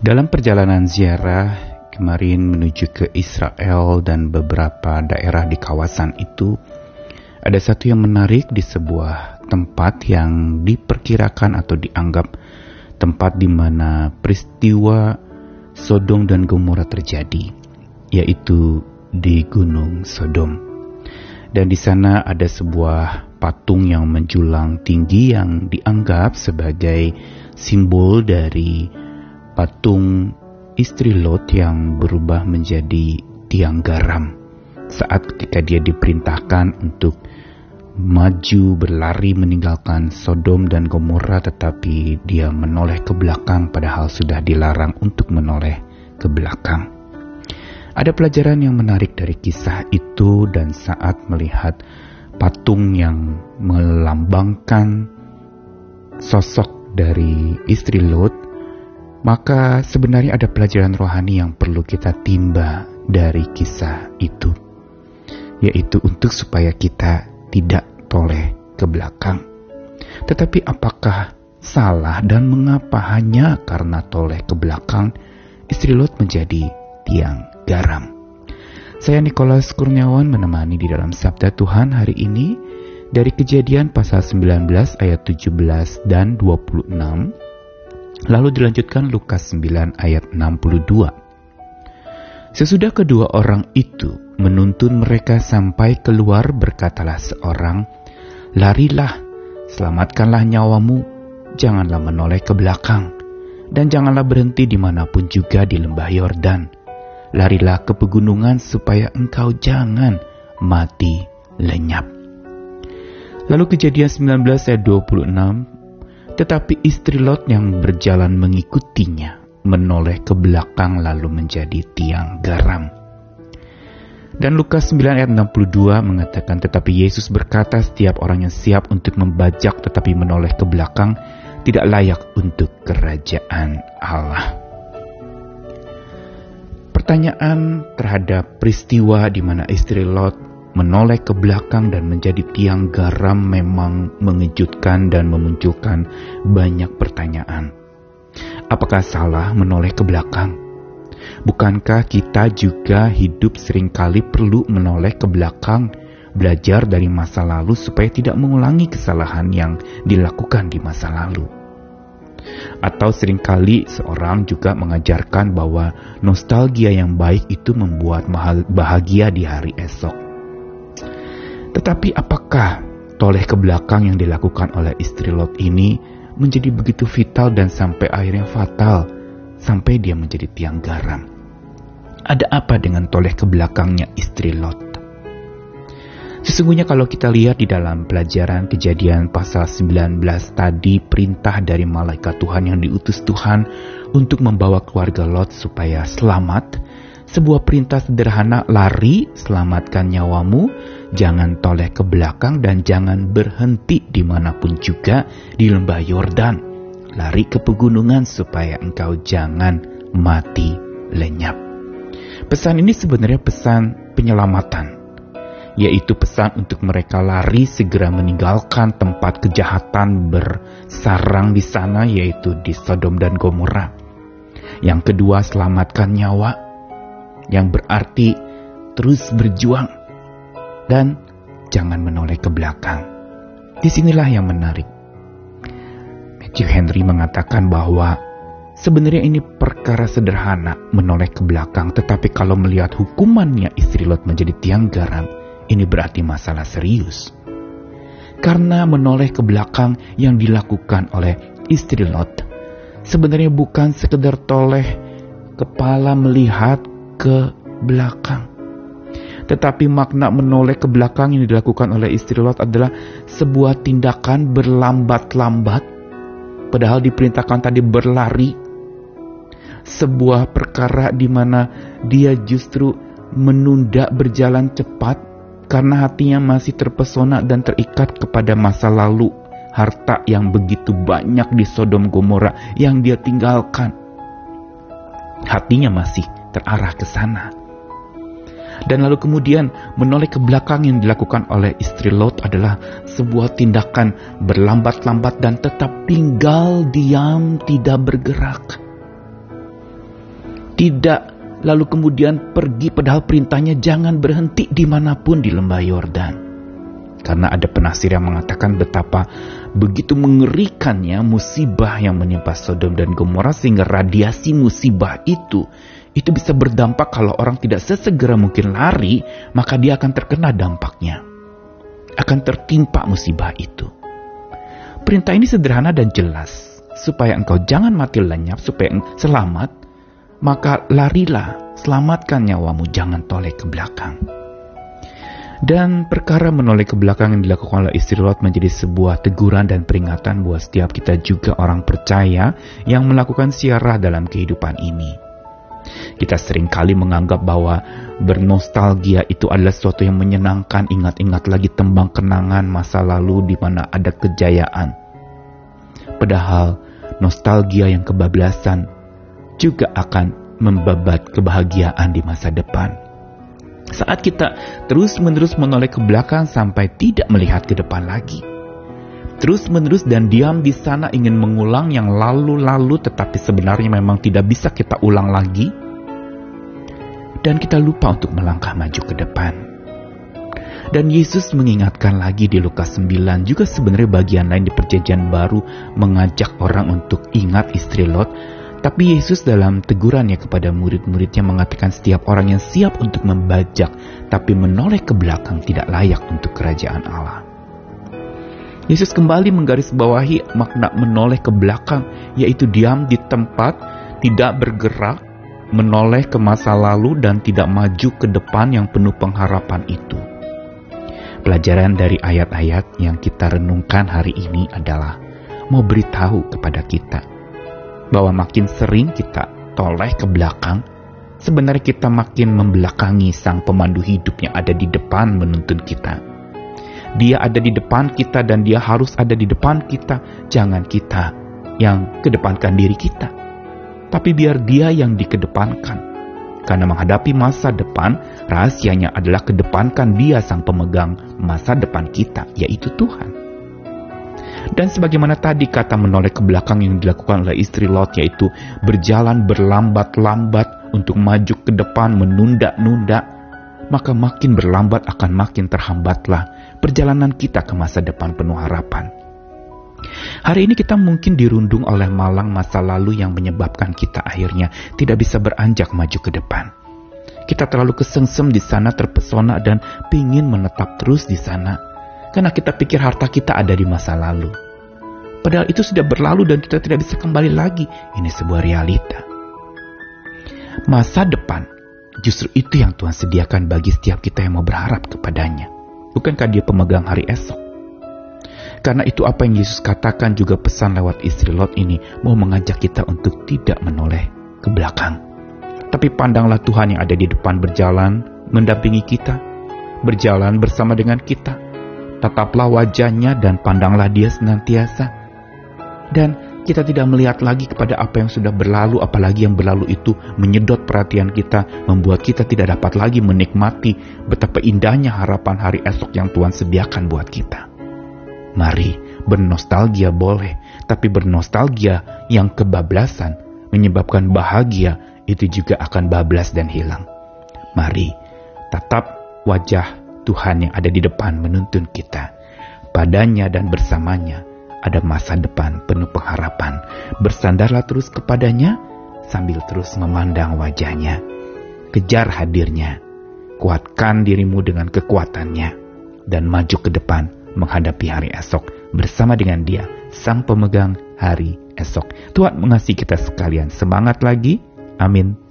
Dalam perjalanan ziarah kemarin menuju ke Israel dan beberapa daerah di kawasan itu, ada satu yang menarik di sebuah tempat yang diperkirakan atau dianggap tempat di mana peristiwa Sodom dan Gomora terjadi, yaitu di Gunung Sodom. Dan di sana ada sebuah patung yang menjulang tinggi yang dianggap sebagai simbol dari patung istri Lot yang berubah menjadi tiang garam saat ketika dia diperintahkan untuk maju berlari meninggalkan Sodom dan Gomora tetapi dia menoleh ke belakang padahal sudah dilarang untuk menoleh ke belakang. Ada pelajaran yang menarik dari kisah itu dan saat melihat patung yang melambangkan sosok dari istri Lot, maka sebenarnya ada pelajaran rohani yang perlu kita timba dari kisah itu, yaitu untuk supaya kita tidak toleh ke belakang. Tetapi apakah salah dan mengapa hanya karena toleh ke belakang istri Lot menjadi tiang garam. Saya Nikolas Kurniawan menemani di dalam Sabda Tuhan hari ini dari kejadian pasal 19 ayat 17 dan 26, lalu dilanjutkan Lukas 9 ayat 62. Sesudah kedua orang itu menuntun mereka sampai keluar berkatalah seorang, Larilah, selamatkanlah nyawamu, janganlah menoleh ke belakang, dan janganlah berhenti di mana pun juga di lembah Yordan larilah ke pegunungan supaya engkau jangan mati lenyap. Lalu kejadian 19 ayat 26, tetapi istri Lot yang berjalan mengikutinya menoleh ke belakang lalu menjadi tiang garam. Dan Lukas 9 ayat 62 mengatakan tetapi Yesus berkata setiap orang yang siap untuk membajak tetapi menoleh ke belakang tidak layak untuk kerajaan Allah. Pertanyaan terhadap peristiwa di mana istri Lot menoleh ke belakang dan menjadi tiang garam memang mengejutkan dan memunculkan banyak pertanyaan. Apakah salah menoleh ke belakang? Bukankah kita juga hidup sering kali perlu menoleh ke belakang, belajar dari masa lalu supaya tidak mengulangi kesalahan yang dilakukan di masa lalu? Atau sering kali seorang juga mengajarkan bahwa nostalgia yang baik itu membuat bahagia di hari esok. Tetapi apakah toleh ke belakang yang dilakukan oleh istri Lot ini menjadi begitu vital dan sampai akhirnya fatal sampai dia menjadi tiang garam? Ada apa dengan toleh ke belakangnya istri Lot? Sesungguhnya kalau kita lihat di dalam pelajaran kejadian pasal 19 tadi perintah dari malaikat Tuhan yang diutus Tuhan untuk membawa keluarga Lot supaya selamat. Sebuah perintah sederhana lari, selamatkan nyawamu, jangan toleh ke belakang dan jangan berhenti di mana pun juga di lembah Yordan. Lari ke pegunungan supaya engkau jangan mati lenyap. Pesan ini sebenarnya pesan penyelamatan yaitu pesan untuk mereka lari segera meninggalkan tempat kejahatan bersarang di sana, yaitu di Sodom dan Gomora. Yang kedua, selamatkan nyawa, yang berarti terus berjuang dan jangan menoleh ke belakang. Di sinilah yang menarik. Matthew Henry mengatakan bahwa sebenarnya ini perkara sederhana menoleh ke belakang, tetapi kalau melihat hukumannya istri Lot menjadi tiang garam, ini berarti masalah serius. Karena menoleh ke belakang yang dilakukan oleh istri Lot, sebenarnya bukan sekedar toleh kepala melihat ke belakang. Tetapi makna menoleh ke belakang yang dilakukan oleh istri Lot adalah sebuah tindakan berlambat-lambat, padahal diperintahkan tadi berlari. Sebuah perkara di mana dia justru menunda berjalan cepat karena hatinya masih terpesona dan terikat kepada masa lalu, harta yang begitu banyak di Sodom Gomora yang dia tinggalkan. Hatinya masih terarah ke sana. Dan lalu kemudian menoleh ke belakang yang dilakukan oleh istri Lot adalah sebuah tindakan berlambat-lambat dan tetap tinggal diam tidak bergerak. Tidak lalu kemudian pergi padahal perintahnya jangan berhenti di mana pun di lembah Yordan. Karena ada penasir yang mengatakan betapa begitu mengerikannya musibah yang menimpa Sodom dan Gomora sehingga radiasi musibah itu itu bisa berdampak kalau orang tidak sesegera mungkin lari, maka dia akan terkena dampaknya. Akan tertimpa musibah itu. Perintah ini sederhana dan jelas, supaya engkau jangan mati lenyap, supaya selamat, maka larilah, selamatkan nyawamu, jangan toleh ke belakang. Dan perkara menoleh ke belakang yang dilakukan oleh istri Lot menjadi sebuah teguran dan peringatan buat setiap kita juga orang percaya yang melakukan siarah dalam kehidupan ini. Kita sering kali menganggap bahwa bernostalgia itu adalah sesuatu yang menyenangkan, ingat-ingat lagi tembang kenangan masa lalu di mana ada kejayaan. Padahal nostalgia yang kebablasan juga akan membabat kebahagiaan di masa depan. Saat kita terus-menerus menoleh ke belakang sampai tidak melihat ke depan lagi. Terus-menerus dan diam di sana ingin mengulang yang lalu-lalu tetapi sebenarnya memang tidak bisa kita ulang lagi. Dan kita lupa untuk melangkah maju ke depan. Dan Yesus mengingatkan lagi di Lukas 9 juga sebenarnya bagian lain di perjanjian baru mengajak orang untuk ingat istri Lot tapi Yesus dalam tegurannya kepada murid-muridnya mengatakan setiap orang yang siap untuk membajak tapi menoleh ke belakang tidak layak untuk kerajaan Allah. Yesus kembali menggarisbawahi makna menoleh ke belakang yaitu diam di tempat, tidak bergerak, menoleh ke masa lalu dan tidak maju ke depan yang penuh pengharapan itu. Pelajaran dari ayat-ayat yang kita renungkan hari ini adalah mau beritahu kepada kita bahwa makin sering kita toleh ke belakang, sebenarnya kita makin membelakangi sang pemandu hidup yang ada di depan menuntun kita. Dia ada di depan kita dan dia harus ada di depan kita. Jangan kita yang kedepankan diri kita. Tapi biar dia yang dikedepankan. Karena menghadapi masa depan, rahasianya adalah kedepankan dia sang pemegang masa depan kita, yaitu Tuhan. Dan sebagaimana tadi kata menoleh ke belakang yang dilakukan oleh istri Lot yaitu berjalan berlambat-lambat untuk maju ke depan menunda-nunda, maka makin berlambat akan makin terhambatlah perjalanan kita ke masa depan penuh harapan. Hari ini kita mungkin dirundung oleh malang masa lalu yang menyebabkan kita akhirnya tidak bisa beranjak maju ke depan. Kita terlalu kesengsem di sana terpesona dan pingin menetap terus di sana karena kita pikir harta kita ada di masa lalu. Padahal itu sudah berlalu dan kita tidak bisa kembali lagi. Ini sebuah realita. Masa depan justru itu yang Tuhan sediakan bagi setiap kita yang mau berharap kepadanya. Bukankah dia pemegang hari esok? Karena itu apa yang Yesus katakan juga pesan lewat istri Lot ini mau mengajak kita untuk tidak menoleh ke belakang. Tapi pandanglah Tuhan yang ada di depan berjalan, mendampingi kita, berjalan bersama dengan kita, Tataplah wajahnya dan pandanglah dia senantiasa. Dan kita tidak melihat lagi kepada apa yang sudah berlalu, apalagi yang berlalu itu menyedot perhatian kita, membuat kita tidak dapat lagi menikmati betapa indahnya harapan hari esok yang Tuhan sediakan buat kita. Mari bernostalgia boleh, tapi bernostalgia yang kebablasan menyebabkan bahagia itu juga akan bablas dan hilang. Mari tatap wajah Tuhan yang ada di depan menuntun kita. Padanya dan bersamanya ada masa depan penuh pengharapan. Bersandarlah terus kepadanya sambil terus memandang wajahnya. Kejar hadirnya. Kuatkan dirimu dengan kekuatannya. Dan maju ke depan menghadapi hari esok bersama dengan dia, sang pemegang hari esok. Tuhan mengasihi kita sekalian. Semangat lagi. Amin.